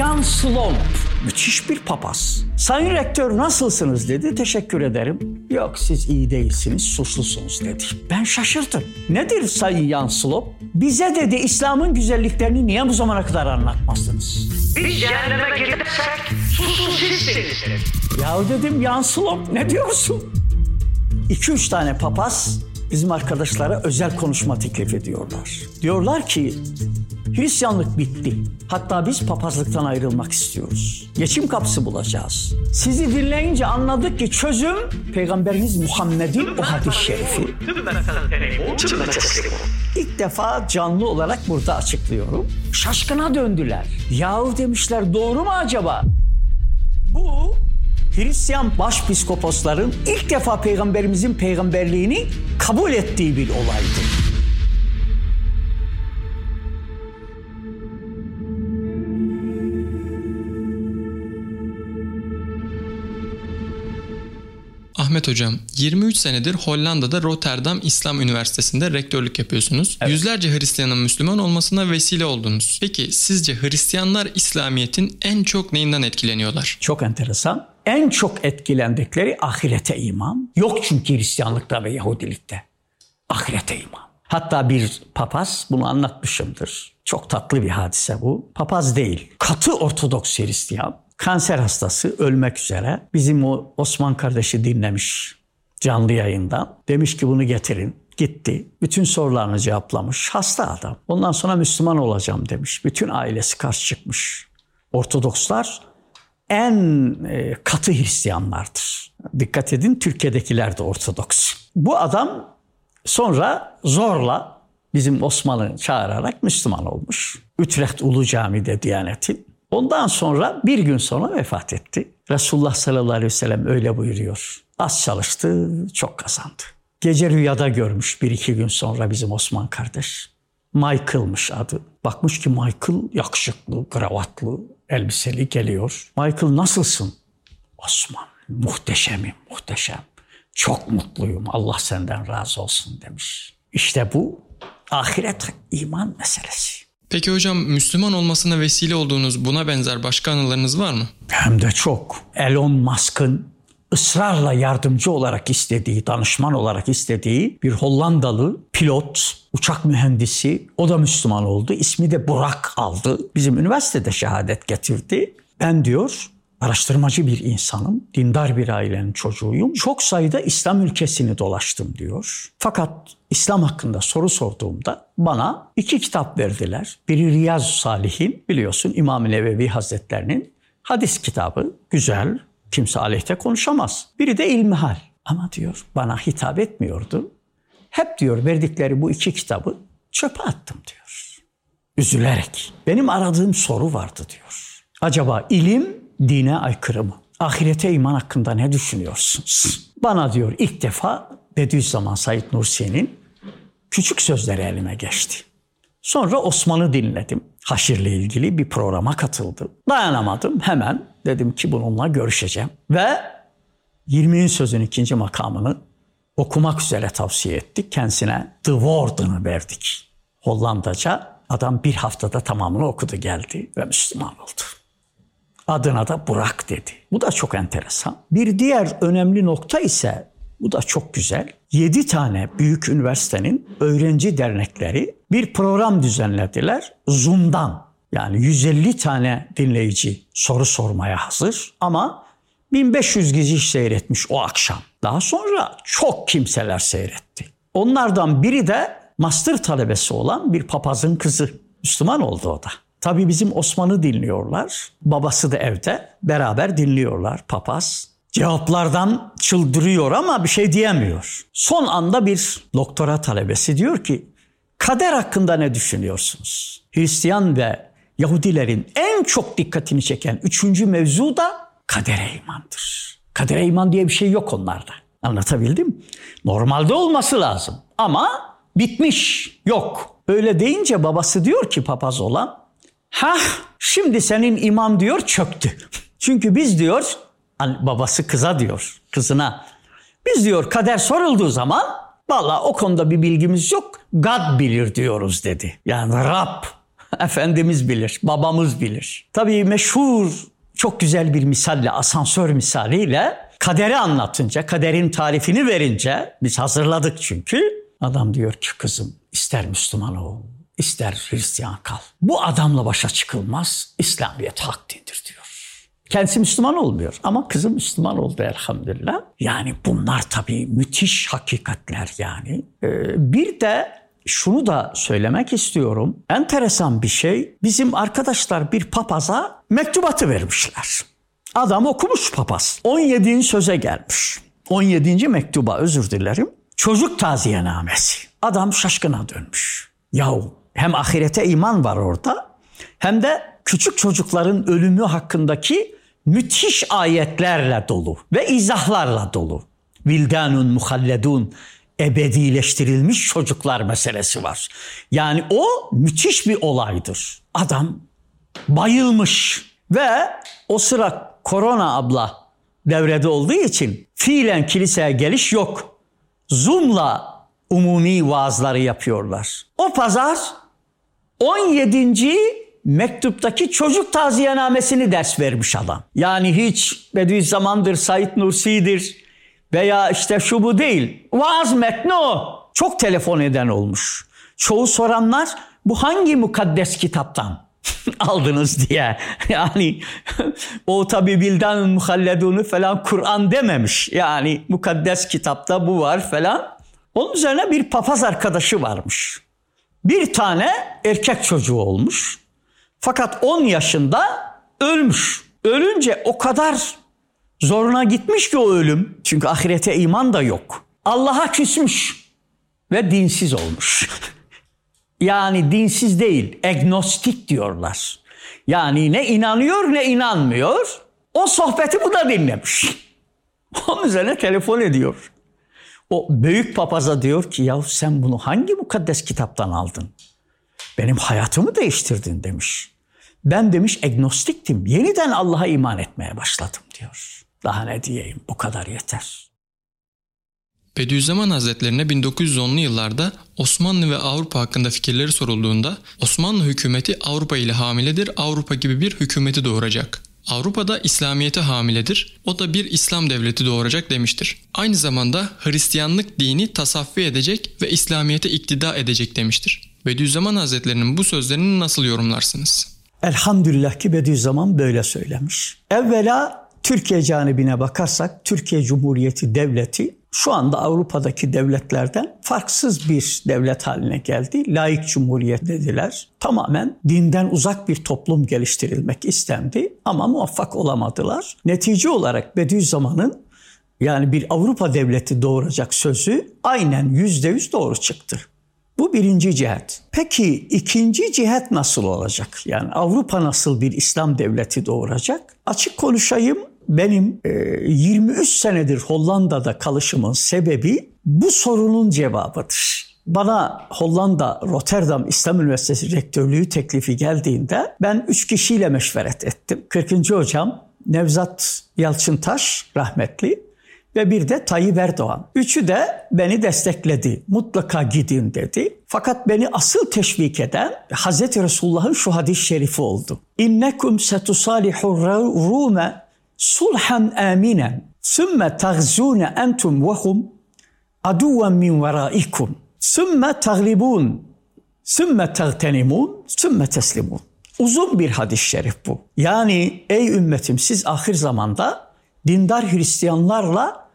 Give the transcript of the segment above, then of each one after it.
Jan Slomp. Müthiş bir papaz. Sayın Rektör nasılsınız dedi. Teşekkür ederim. Yok siz iyi değilsiniz, suslusunuz dedi. Ben şaşırdım. Nedir Sayın Jan Slomp? Bize dedi İslam'ın güzelliklerini niye bu zamana kadar anlatmazsınız? Biz cehenneme girersek susuz sizsiniz. Ya dedim Jan Slomp ne diyorsun? 2-3 tane papaz bizim arkadaşlara özel konuşma teklif ediyorlar. Diyorlar ki Hristiyanlık bitti. Hatta biz papazlıktan ayrılmak istiyoruz. Geçim kapısı bulacağız. Sizi dinleyince anladık ki çözüm Peygamberimiz Muhammed'in o hadis-i şerifi. İlk defa canlı olarak burada açıklıyorum. Şaşkına döndüler. Yahu demişler doğru mu acaba? Bu Hristiyan başpiskoposların ilk defa peygamberimizin peygamberliğini kabul ettiği bir olaydı. Ahmet Hocam, 23 senedir Hollanda'da Rotterdam İslam Üniversitesi'nde rektörlük yapıyorsunuz. Yüzlerce Hristiyanın Müslüman olmasına vesile oldunuz. Peki sizce Hristiyanlar İslamiyet'in en çok neyinden etkileniyorlar? Çok enteresan. En çok etkilendikleri ahirete iman. Yok çünkü Hristiyanlıkta ve Yahudilikte. Ahirete iman. Hatta bir papaz bunu anlatmışımdır. Çok tatlı bir hadise bu. Papaz değil. Katı Ortodoks Hristiyan. Kanser hastası ölmek üzere. Bizim o Osman kardeşi dinlemiş canlı yayından. Demiş ki bunu getirin. Gitti. Bütün sorularını cevaplamış. Hasta adam. Ondan sonra Müslüman olacağım demiş. Bütün ailesi karşı çıkmış. Ortodokslar en e, katı Hristiyanlardır. Dikkat edin Türkiye'dekiler de Ortodoks. Bu adam sonra zorla bizim Osman'ı çağırarak Müslüman olmuş. Utrecht Ulu Cami'de Diyanet'in. Ondan sonra bir gün sonra vefat etti. Resulullah sallallahu aleyhi ve sellem öyle buyuruyor. Az çalıştı, çok kazandı. Gece rüyada görmüş bir iki gün sonra bizim Osman kardeş. Michael'mış adı. Bakmış ki Michael yakışıklı, kravatlı, elbiseli geliyor. Michael nasılsın? Osman muhteşemim, muhteşem. Çok mutluyum. Allah senden razı olsun demiş. İşte bu ahiret iman meselesi. Peki hocam Müslüman olmasına vesile olduğunuz buna benzer başka anılarınız var mı? Hem de çok. Elon Musk'ın ısrarla yardımcı olarak istediği, danışman olarak istediği bir Hollandalı pilot, uçak mühendisi. O da Müslüman oldu. İsmi de Burak aldı. Bizim üniversitede şehadet getirdi. Ben diyor araştırmacı bir insanım, dindar bir ailenin çocuğuyum. Çok sayıda İslam ülkesini dolaştım diyor. Fakat İslam hakkında soru sorduğumda bana iki kitap verdiler. Biri Riyaz Salihin, biliyorsun İmam-ı Nevevi Hazretlerinin hadis kitabı. Güzel, kimse aleyhte konuşamaz. Biri de İlmihal. Ama diyor bana hitap etmiyordu. Hep diyor verdikleri bu iki kitabı çöpe attım diyor. Üzülerek. Benim aradığım soru vardı diyor. Acaba ilim dine aykırı mı? Ahirete iman hakkında ne düşünüyorsunuz? Bana diyor ilk defa Bediüzzaman Said Nursi'nin küçük sözleri elime geçti. Sonra Osman'ı dinledim. Haşir'le ilgili bir programa katıldı. Dayanamadım hemen dedim ki bununla görüşeceğim. Ve 20'in sözün ikinci makamını okumak üzere tavsiye ettik. Kendisine The Warden'ı verdik. Hollandaca adam bir haftada tamamını okudu geldi ve Müslüman oldu. Adına da Burak dedi. Bu da çok enteresan. Bir diğer önemli nokta ise bu da çok güzel. 7 tane büyük üniversitenin öğrenci dernekleri bir program düzenlediler Zoom'dan. Yani 150 tane dinleyici soru sormaya hazır ama 1500 kişi seyretmiş o akşam. Daha sonra çok kimseler seyretti. Onlardan biri de master talebesi olan bir papazın kızı. Müslüman oldu o da. Tabii bizim Osman'ı dinliyorlar. Babası da evde. Beraber dinliyorlar papaz. Cevaplardan çıldırıyor ama bir şey diyemiyor. Son anda bir doktora talebesi diyor ki kader hakkında ne düşünüyorsunuz? Hristiyan ve Yahudilerin en çok dikkatini çeken üçüncü mevzu da kadere imandır. Kadere iman diye bir şey yok onlarda. Anlatabildim? Normalde olması lazım ama bitmiş, yok. Öyle deyince babası diyor ki papaz olan, ha şimdi senin imam diyor çöktü. Çünkü biz diyor, babası kıza diyor, kızına. Biz diyor kader sorulduğu zaman valla o konuda bir bilgimiz yok. God bilir diyoruz dedi. Yani Rab Efendimiz bilir, babamız bilir. Tabii meşhur çok güzel bir misalle, asansör misaliyle kaderi anlatınca, kaderin tarifini verince, biz hazırladık çünkü. Adam diyor ki kızım ister Müslüman ol, ister Hristiyan kal. Bu adamla başa çıkılmaz, İslamiyet hak dindir diyor. Kendisi Müslüman olmuyor ama kızım Müslüman oldu elhamdülillah. Yani bunlar tabii müthiş hakikatler yani. Ee, bir de şunu da söylemek istiyorum. Enteresan bir şey. Bizim arkadaşlar bir papaza mektubatı vermişler. Adam okumuş papaz. 17. söze gelmiş. 17. mektuba özür dilerim. Çocuk taziyenamesi. Adam şaşkına dönmüş. Yahu hem ahirete iman var orada hem de küçük çocukların ölümü hakkındaki müthiş ayetlerle dolu ve izahlarla dolu. Vildanun muhalledun ebedileştirilmiş çocuklar meselesi var. Yani o müthiş bir olaydır. Adam bayılmış ve o sıra korona abla devrede olduğu için fiilen kiliseye geliş yok. Zoom'la umumi vaazları yapıyorlar. O pazar 17. mektuptaki çocuk taziyenamesini ders vermiş adam. Yani hiç Bediüzzaman'dır, Said Nursi'dir veya işte şu bu değil. Vaaz metni o. Çok telefon eden olmuş. Çoğu soranlar bu hangi mukaddes kitaptan aldınız diye. Yani o tabi bildan muhalledunu falan Kur'an dememiş. Yani mukaddes kitapta bu var falan. Onun üzerine bir papaz arkadaşı varmış. Bir tane erkek çocuğu olmuş. Fakat 10 yaşında ölmüş. Ölünce o kadar zoruna gitmiş ki o ölüm. Çünkü ahirete iman da yok. Allah'a küsmüş ve dinsiz olmuş. yani dinsiz değil, agnostik diyorlar. Yani ne inanıyor ne inanmıyor. O sohbeti bu da dinlemiş. Onun üzerine telefon ediyor. O büyük papaza diyor ki ya sen bunu hangi mukaddes kitaptan aldın? Benim hayatımı değiştirdin demiş. Ben demiş agnostiktim. Yeniden Allah'a iman etmeye başladım diyor. Daha ne diyeyim bu kadar yeter. Bediüzzaman Hazretlerine 1910'lu yıllarda Osmanlı ve Avrupa hakkında fikirleri sorulduğunda Osmanlı hükümeti Avrupa ile hamiledir, Avrupa gibi bir hükümeti doğuracak. Avrupa'da İslamiyet'e hamiledir, o da bir İslam devleti doğuracak demiştir. Aynı zamanda Hristiyanlık dini tasaffi edecek ve İslamiyet'e iktida edecek demiştir. Bediüzzaman Hazretlerinin bu sözlerini nasıl yorumlarsınız? Elhamdülillah ki Bediüzzaman böyle söylemiş. Evvela Türkiye canibine bakarsak Türkiye Cumhuriyeti Devleti şu anda Avrupa'daki devletlerden farksız bir devlet haline geldi. Laik cumhuriyet dediler. Tamamen dinden uzak bir toplum geliştirilmek istendi ama muvaffak olamadılar. Netice olarak Bediüzzaman'ın yani bir Avrupa devleti doğuracak sözü aynen yüzde yüz doğru çıktı. Bu birinci cihet. Peki ikinci cihet nasıl olacak? Yani Avrupa nasıl bir İslam devleti doğuracak? Açık konuşayım benim 23 senedir Hollanda'da kalışımın sebebi bu sorunun cevabıdır. Bana Hollanda Rotterdam İslam Üniversitesi rektörlüğü teklifi geldiğinde ben üç kişiyle meşveret ettim. 40. hocam Nevzat Yalçıntaş rahmetli ve bir de Tayyip Erdoğan. Üçü de beni destekledi. Mutlaka gidin dedi. Fakat beni asıl teşvik eden Hz. Resulullah'ın şu hadis-i şerifi oldu. İnnekum setusalihur rume sulhan aminen sümme tagzune entum ve hum aduven min veraikum sümme taglibun sümme tagtenimun sümme teslimun. Uzun bir hadis-i şerif bu. Yani ey ümmetim siz ahir zamanda dindar Hristiyanlarla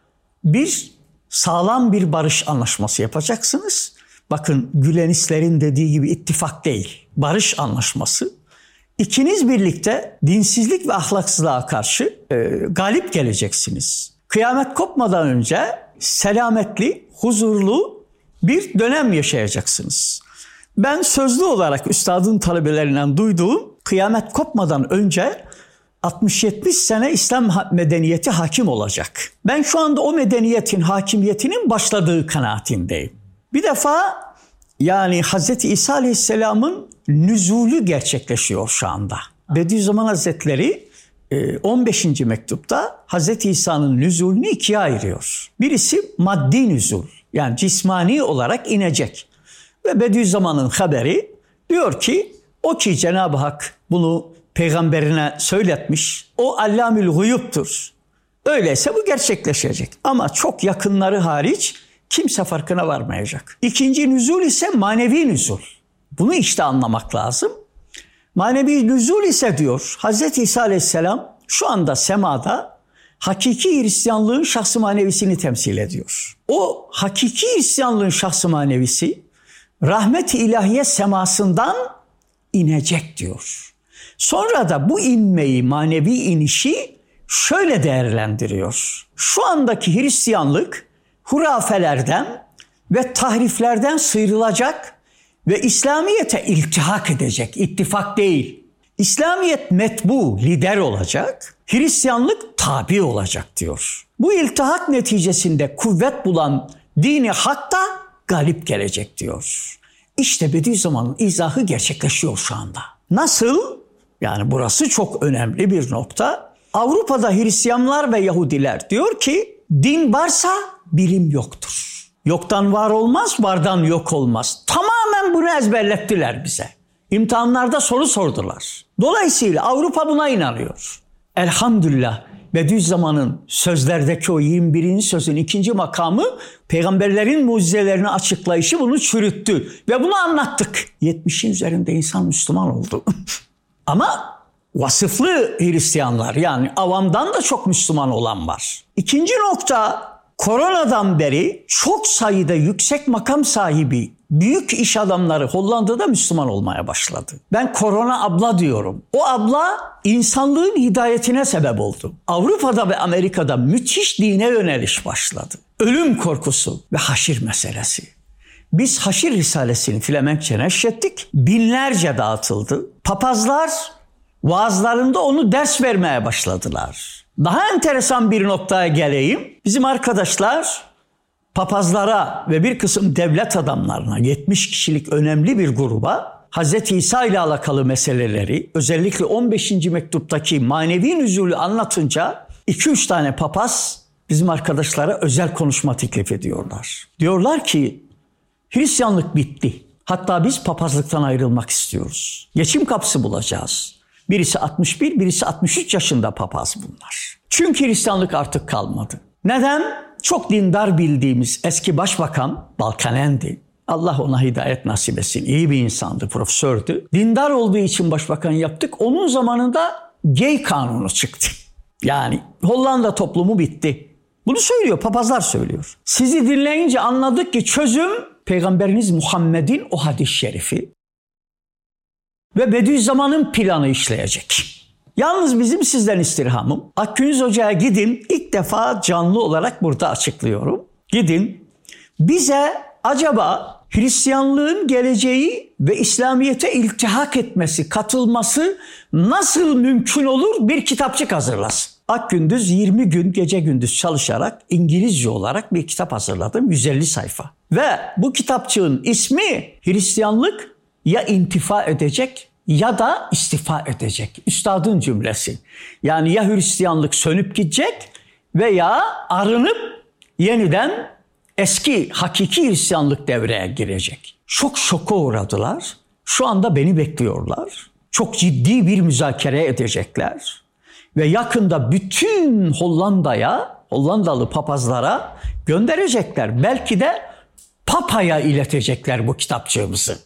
bir sağlam bir barış anlaşması yapacaksınız. Bakın Gülenistlerin dediği gibi ittifak değil, barış anlaşması. İkiniz birlikte dinsizlik ve ahlaksızlığa karşı e, galip geleceksiniz. Kıyamet kopmadan önce selametli, huzurlu bir dönem yaşayacaksınız. Ben sözlü olarak üstadın talebelerinden duyduğum kıyamet kopmadan önce 60-70 sene İslam medeniyeti hakim olacak. Ben şu anda o medeniyetin hakimiyetinin başladığı kanaatindeyim. Bir defa yani Hz. İsa Aleyhisselam'ın nüzulü gerçekleşiyor şu anda. Bediüzzaman Hazretleri 15. mektupta Hz. İsa'nın nüzulünü ikiye ayırıyor. Birisi maddi nüzul yani cismani olarak inecek. Ve Bediüzzaman'ın haberi diyor ki O ki Cenab-ı Hak bunu peygamberine söyletmiş. O allamül guyuptur. Öyleyse bu gerçekleşecek. Ama çok yakınları hariç kimse farkına varmayacak. İkinci nüzul ise manevi nüzul. Bunu işte anlamak lazım. Manevi nüzul ise diyor Hz. İsa Aleyhisselam şu anda semada hakiki Hristiyanlığın şahsı manevisini temsil ediyor. O hakiki Hristiyanlığın şahsı manevisi rahmet-i ilahiye semasından inecek diyor. Sonra da bu inmeyi, manevi inişi şöyle değerlendiriyor. Şu andaki Hristiyanlık hurafelerden ve tahriflerden sıyrılacak ve İslamiyet'e iltihak edecek, ittifak değil. İslamiyet metbu, lider olacak, Hristiyanlık tabi olacak diyor. Bu iltihak neticesinde kuvvet bulan dini hak da galip gelecek diyor. İşte Bediüzzaman'ın izahı gerçekleşiyor şu anda. Nasıl? Yani burası çok önemli bir nokta. Avrupa'da Hristiyanlar ve Yahudiler diyor ki din varsa bilim yoktur. Yoktan var olmaz, vardan yok olmaz. Tamamen bunu ezberlettiler bize. İmtihanlarda soru sordular. Dolayısıyla Avrupa buna inanıyor. Elhamdülillah Bediüzzaman'ın sözlerdeki o 21. sözün ikinci makamı peygamberlerin mucizelerini açıklayışı bunu çürüttü. Ve bunu anlattık. 70'in üzerinde insan Müslüman oldu. Ama vasıflı Hristiyanlar yani avamdan da çok Müslüman olan var. İkinci nokta koronadan beri çok sayıda yüksek makam sahibi büyük iş adamları Hollanda'da Müslüman olmaya başladı. Ben korona abla diyorum. O abla insanlığın hidayetine sebep oldu. Avrupa'da ve Amerika'da müthiş dine yöneliş başladı. Ölüm korkusu ve haşir meselesi. Biz Haşir Risalesini Flemenkçe neşrettik. Binlerce dağıtıldı. Papazlar vaazlarında onu ders vermeye başladılar. Daha enteresan bir noktaya geleyim. Bizim arkadaşlar papazlara ve bir kısım devlet adamlarına 70 kişilik önemli bir gruba Hz. İsa ile alakalı meseleleri özellikle 15. mektuptaki manevi nüzulü anlatınca 2-3 tane papaz bizim arkadaşlara özel konuşma teklif ediyorlar. Diyorlar ki Hristiyanlık bitti. Hatta biz papazlıktan ayrılmak istiyoruz. Geçim kapısı bulacağız. Birisi 61, birisi 63 yaşında papaz bunlar. Çünkü Hristiyanlık artık kalmadı. Neden? Çok dindar bildiğimiz eski başbakan Balkanendi. Allah ona hidayet nasip etsin. İyi bir insandı, profesördü. Dindar olduğu için başbakan yaptık. Onun zamanında gay kanunu çıktı. Yani Hollanda toplumu bitti. Bunu söylüyor, papazlar söylüyor. Sizi dinleyince anladık ki çözüm Peygamberiniz Muhammed'in o hadis-i şerifi ve Bediüzzaman'ın planı işleyecek. Yalnız bizim sizden istirhamım Akgünüz Hoca'ya gidin ilk defa canlı olarak burada açıklıyorum. Gidin bize acaba Hristiyanlığın geleceği ve İslamiyet'e iltihak etmesi, katılması nasıl mümkün olur bir kitapçık hazırlasın. Akgündüz 20 gün gece gündüz çalışarak İngilizce olarak bir kitap hazırladım 150 sayfa. Ve bu kitapçığın ismi Hristiyanlık ya intifa edecek ya da istifa edecek. Üstadın cümlesi. Yani ya Hristiyanlık sönüp gidecek veya arınıp yeniden eski hakiki Hristiyanlık devreye girecek. Çok şoka uğradılar. Şu anda beni bekliyorlar. Çok ciddi bir müzakere edecekler. Ve yakında bütün Hollanda'ya, Hollandalı papazlara gönderecekler. Belki de Papa'ya iletecekler bu kitapçığımızı.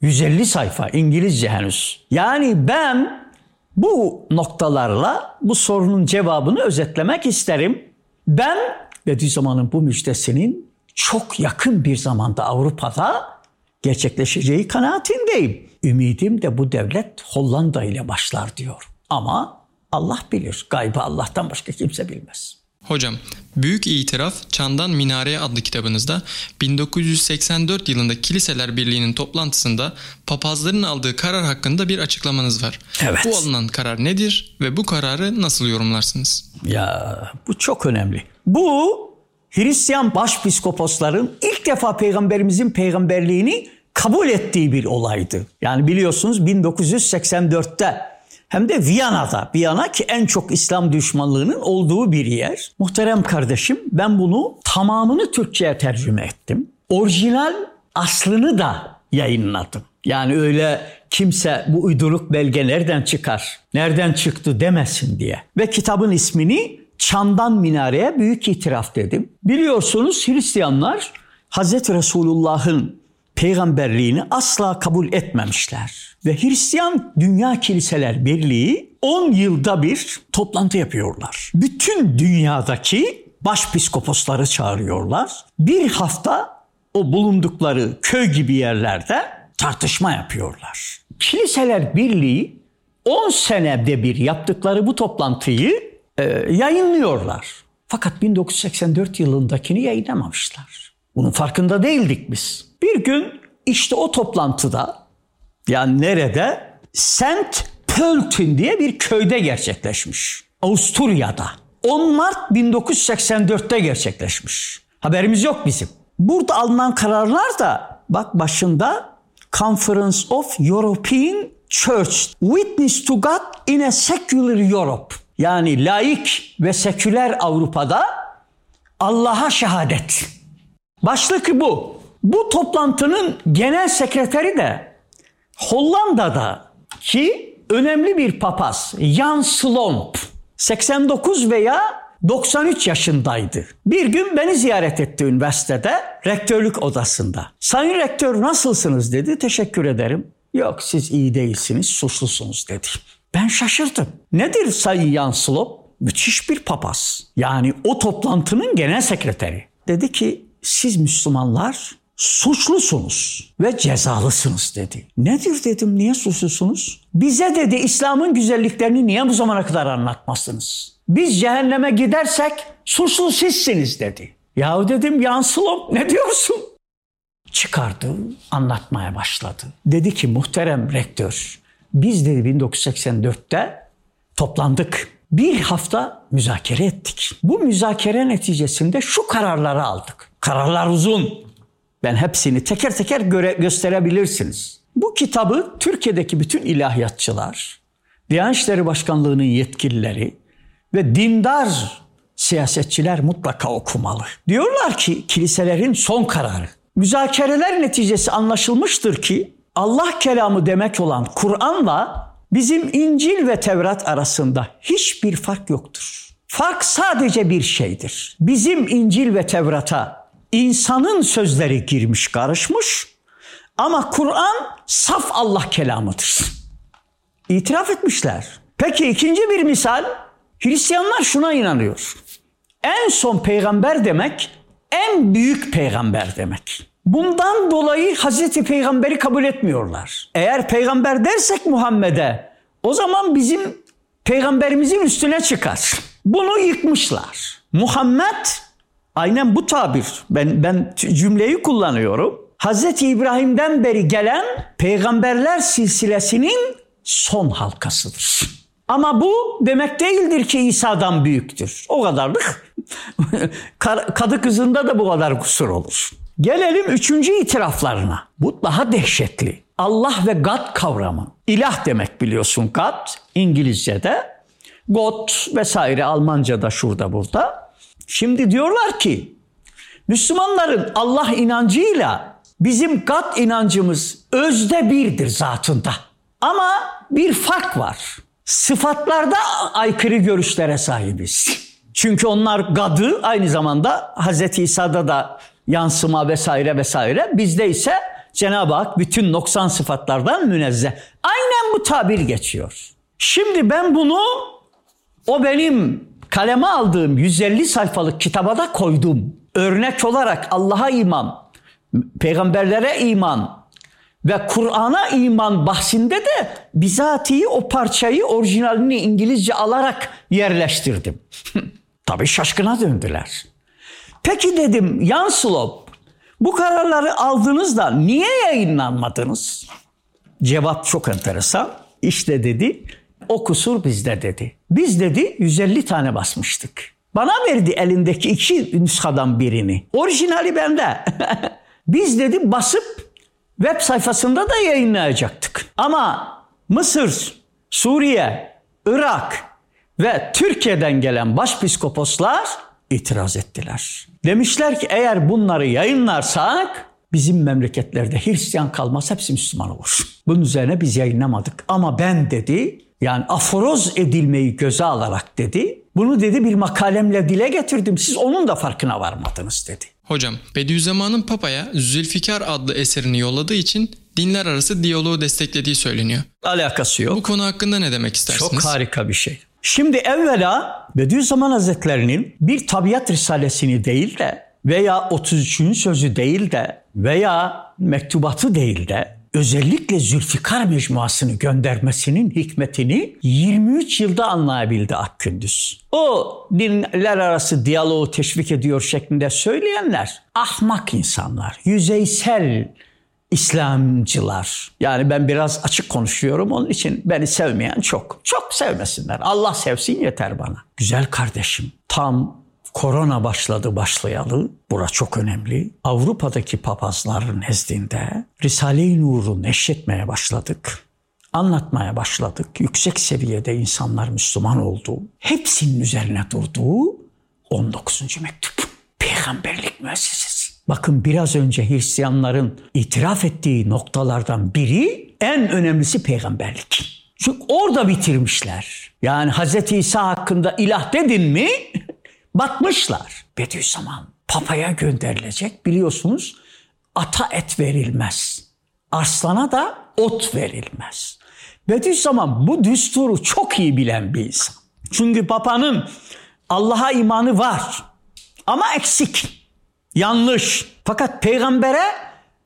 150 sayfa İngilizce henüz. Yani ben bu noktalarla bu sorunun cevabını özetlemek isterim. Ben Bediüzzaman'ın bu müjdesinin çok yakın bir zamanda Avrupa'da gerçekleşeceği kanaatindeyim. Ümidim de bu devlet Hollanda ile başlar diyor. Ama Allah bilir. Gaybı Allah'tan başka kimse bilmez. Hocam, Büyük İtiraf Çandan Minareye adlı kitabınızda 1984 yılında Kiliseler Birliği'nin toplantısında papazların aldığı karar hakkında bir açıklamanız var. Evet. Bu alınan karar nedir ve bu kararı nasıl yorumlarsınız? Ya bu çok önemli. Bu Hristiyan başpiskoposların ilk defa peygamberimizin peygamberliğini kabul ettiği bir olaydı. Yani biliyorsunuz 1984'te hem de Viyana'da. Viyana ki en çok İslam düşmanlığının olduğu bir yer. Muhterem kardeşim ben bunu tamamını Türkçe'ye tercüme ettim. Orijinal aslını da yayınladım. Yani öyle kimse bu uyduruk belge nereden çıkar, nereden çıktı demesin diye. Ve kitabın ismini Çamdan Minareye Büyük İtiraf dedim. Biliyorsunuz Hristiyanlar Hz. Resulullah'ın peygamberliğini asla kabul etmemişler. Ve Hristiyan Dünya Kiliseler Birliği 10 yılda bir toplantı yapıyorlar. Bütün dünyadaki başpiskoposları çağırıyorlar. Bir hafta o bulundukları köy gibi yerlerde tartışma yapıyorlar. Kiliseler Birliği 10 senede bir yaptıkları bu toplantıyı e, yayınlıyorlar. Fakat 1984 yılındakini yayınlamamışlar. Bunun farkında değildik biz. Bir gün işte o toplantıda yani nerede? Saint Pölten diye bir köyde gerçekleşmiş. Avusturya'da. 10 Mart 1984'te gerçekleşmiş. Haberimiz yok bizim. Burada alınan kararlar da bak başında Conference of European Church Witness to God in a Secular Europe. Yani laik ve seküler Avrupa'da Allah'a şehadet. Başlık bu. Bu toplantının genel sekreteri de Hollanda'da ki önemli bir papaz Jan Slomp 89 veya 93 yaşındaydı. Bir gün beni ziyaret etti üniversitede rektörlük odasında. Sayın rektör nasılsınız dedi. Teşekkür ederim. Yok siz iyi değilsiniz, suçlusunuz dedi. Ben şaşırdım. Nedir Sayın Jan Slomp? Müthiş bir papaz. Yani o toplantının genel sekreteri. Dedi ki siz Müslümanlar suçlusunuz ve cezalısınız dedi. Nedir dedim niye suçlusunuz? Bize dedi İslam'ın güzelliklerini niye bu zamana kadar anlatmazsınız? Biz cehenneme gidersek suçlu sizsiniz dedi. Yahu dedim yansılom ne diyorsun? Çıkardı anlatmaya başladı. Dedi ki muhterem rektör biz dedi 1984'te toplandık. Bir hafta müzakere ettik. Bu müzakere neticesinde şu kararları aldık. Kararlar uzun. Ben hepsini teker teker göre, gösterebilirsiniz. Bu kitabı Türkiye'deki bütün ilahiyatçılar, Diyanet İşleri Başkanlığı'nın yetkilileri ve dindar siyasetçiler mutlaka okumalı. Diyorlar ki kiliselerin son kararı. Müzakereler neticesi anlaşılmıştır ki Allah kelamı demek olan Kur'an'la bizim İncil ve Tevrat arasında hiçbir fark yoktur. Fark sadece bir şeydir. Bizim İncil ve Tevrat'a insanın sözleri girmiş karışmış ama Kur'an saf Allah kelamıdır. İtiraf etmişler. Peki ikinci bir misal Hristiyanlar şuna inanıyor. En son peygamber demek en büyük peygamber demek. Bundan dolayı Hazreti Peygamber'i kabul etmiyorlar. Eğer peygamber dersek Muhammed'e o zaman bizim peygamberimizin üstüne çıkar. Bunu yıkmışlar. Muhammed aynen bu tabir. Ben ben cümleyi kullanıyorum. Hazreti İbrahim'den beri gelen peygamberler silsilesinin son halkasıdır. Ama bu demek değildir ki İsa'dan büyüktür. O kadarlık. Kadı kızında da bu kadar kusur olur. Gelelim üçüncü itiraflarına. Bu daha dehşetli. Allah ve God kavramı. İlah demek biliyorsun God İngilizce'de. God vesaire Almanca'da şurada burada. Şimdi diyorlar ki Müslümanların Allah inancıyla bizim God inancımız özde birdir zatında. Ama bir fark var. Sıfatlarda aykırı görüşlere sahibiz. Çünkü onlar God'ı aynı zamanda Hz. İsa'da da yansıma vesaire vesaire. Bizde ise Cenab-ı Hak bütün noksan sıfatlardan münezzeh. Aynen bu tabir geçiyor. Şimdi ben bunu o benim kaleme aldığım 150 sayfalık kitaba da koydum. Örnek olarak Allah'a iman, peygamberlere iman ve Kur'an'a iman bahsinde de bizatihi o parçayı orijinalini İngilizce alarak yerleştirdim. Tabii şaşkına döndüler. Peki dedim Yanslop bu kararları aldınız da niye yayınlanmadınız? Cevap çok enteresan. İşte dedi o kusur bizde dedi. Biz dedi 150 tane basmıştık. Bana verdi elindeki iki nüshadan birini. Orijinali bende. Biz dedi basıp web sayfasında da yayınlayacaktık. Ama Mısır, Suriye, Irak ve Türkiye'den gelen başpiskoposlar itiraz ettiler. Demişler ki eğer bunları yayınlarsak bizim memleketlerde Hristiyan kalmaz hepsi Müslüman olur. Bunun üzerine biz yayınlamadık. Ama ben dedi yani aforoz edilmeyi göze alarak dedi. Bunu dedi bir makalemle dile getirdim. Siz onun da farkına varmadınız dedi. Hocam Bediüzzaman'ın Papa'ya Zülfikar adlı eserini yolladığı için dinler arası diyaloğu desteklediği söyleniyor. Alakası yok. Bu konu hakkında ne demek istersiniz? Çok harika bir şey. Şimdi evvela Bediüzzaman Hazretleri'nin bir tabiat risalesini değil de veya 33. sözü değil de veya mektubatı değil de özellikle Zülfikar mecmuasını göndermesinin hikmetini 23 yılda anlayabildi Akgündüz. O dinler arası diyaloğu teşvik ediyor şeklinde söyleyenler ahmak insanlar, yüzeysel İslamcılar. Yani ben biraz açık konuşuyorum onun için beni sevmeyen çok. Çok sevmesinler. Allah sevsin yeter bana. Güzel kardeşim tam korona başladı başlayalı. Bura çok önemli. Avrupa'daki papazların nezdinde Risale-i Nur'u neşretmeye başladık. Anlatmaya başladık. Yüksek seviyede insanlar Müslüman oldu. Hepsinin üzerine durduğu 19. mektup. Peygamberlik müessesesi. Bakın biraz önce Hristiyanların itiraf ettiği noktalardan biri en önemlisi peygamberlik. Çünkü orada bitirmişler. Yani Hz. İsa hakkında ilah dedin mi batmışlar. Bediüzzaman papaya gönderilecek biliyorsunuz ata et verilmez. Arslana da ot verilmez. Bediüzzaman bu düsturu çok iyi bilen bir insan. Çünkü papanın Allah'a imanı var ama eksik. Yanlış. Fakat peygambere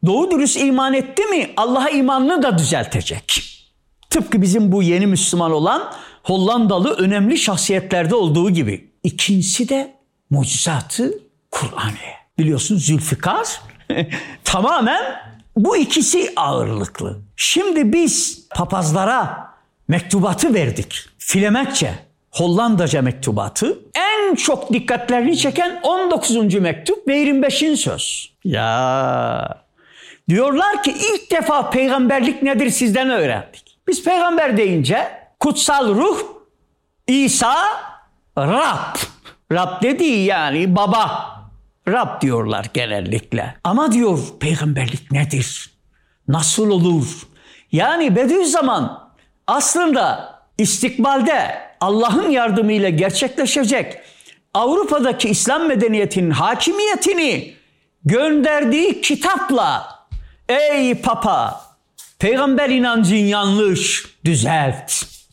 doğru dürüst iman etti mi Allah'a imanını da düzeltecek. Tıpkı bizim bu yeni Müslüman olan Hollandalı önemli şahsiyetlerde olduğu gibi. İkincisi de mucizatı Kur'an'ı. Biliyorsunuz Zülfikar tamamen bu ikisi ağırlıklı. Şimdi biz papazlara mektubatı verdik. Filemetçe, Hollandaca mektubatı. En çok dikkatlerini çeken 19. mektup ve 25. söz. Ya diyorlar ki ilk defa peygamberlik nedir sizden öğrendik. Biz peygamber deyince kutsal ruh, İsa, Rab. Rab dediği yani baba. Rab diyorlar genellikle. Ama diyor peygamberlik nedir? Nasıl olur? Yani Bediüzzaman aslında istikbalde Allah'ın yardımıyla gerçekleşecek Avrupa'daki İslam medeniyetinin hakimiyetini gönderdiği kitapla ey papa peygamber inancın yanlış düzelt.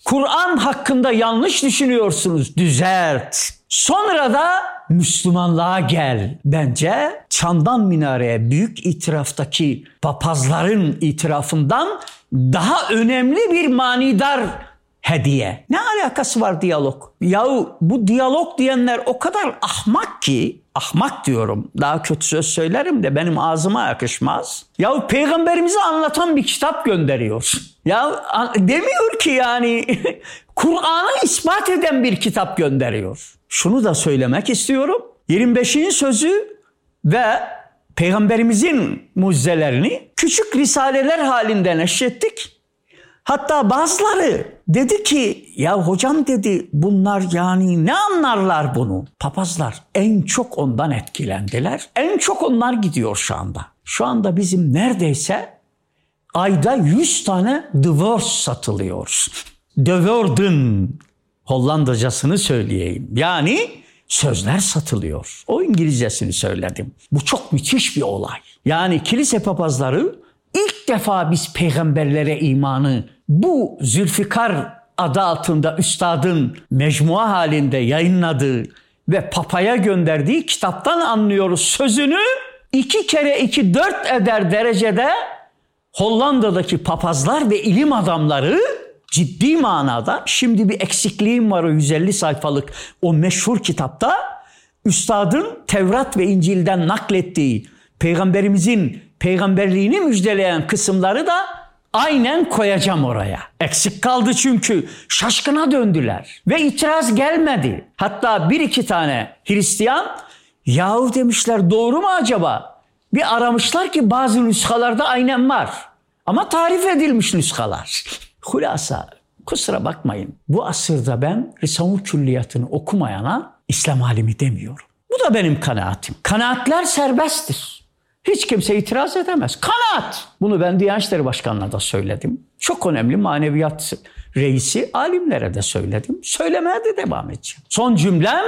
Kur'an hakkında yanlış düşünüyorsunuz düzelt. Sonra da Müslümanlığa gel. Bence çandan minareye büyük itiraftaki papazların itirafından daha önemli bir manidar hediye. Ne alakası var diyalog? Yahu bu diyalog diyenler o kadar ahmak ki, ahmak diyorum daha kötü söz söylerim de benim ağzıma yakışmaz. Yahu peygamberimizi anlatan bir kitap gönderiyor. Ya demiyor ki yani Kur'an'ı ispat eden bir kitap gönderiyor. Şunu da söylemek istiyorum. 25. sözü ve peygamberimizin mucizelerini küçük risaleler halinde neşrettik. Hatta bazıları dedi ki ya hocam dedi bunlar yani ne anlarlar bunu? Papazlar en çok ondan etkilendiler. En çok onlar gidiyor şu anda. Şu anda bizim neredeyse ayda 100 tane divorce satılıyor. Dövordun Hollandacasını söyleyeyim. Yani sözler satılıyor. O İngilizcesini söyledim. Bu çok müthiş bir olay. Yani kilise papazları ilk defa biz peygamberlere imanı bu Zülfikar adı altında üstadın mecmua halinde yayınladığı ve papaya gönderdiği kitaptan anlıyoruz sözünü. İki kere iki dört eder derecede Hollanda'daki papazlar ve ilim adamları ciddi manada şimdi bir eksikliğim var o 150 sayfalık o meşhur kitapta üstadın Tevrat ve İncil'den naklettiği peygamberimizin peygamberliğini müjdeleyen kısımları da aynen koyacağım oraya. Eksik kaldı çünkü şaşkına döndüler ve itiraz gelmedi. Hatta bir iki tane Hristiyan yahu demişler doğru mu acaba? Bir aramışlar ki bazı nüshalarda aynen var. Ama tarif edilmiş nüshalar. Hulasa kusura bakmayın bu asırda ben Risale-i Külliyatını okumayana İslam alimi demiyorum. Bu da benim kanaatim. Kanaatler serbesttir. Hiç kimse itiraz edemez. Kanaat. Bunu ben Diyanet İşleri Başkanı'na da söyledim. Çok önemli maneviyat reisi alimlere de söyledim. Söylemeye de devam edeceğim. Son cümlem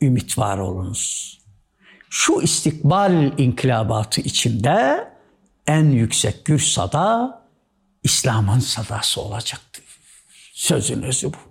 ümit var olunuz. Şu istikbal inkılabatı içinde en yüksek gür sada İslam'ın sadası olacaktır. Sözün özü bu.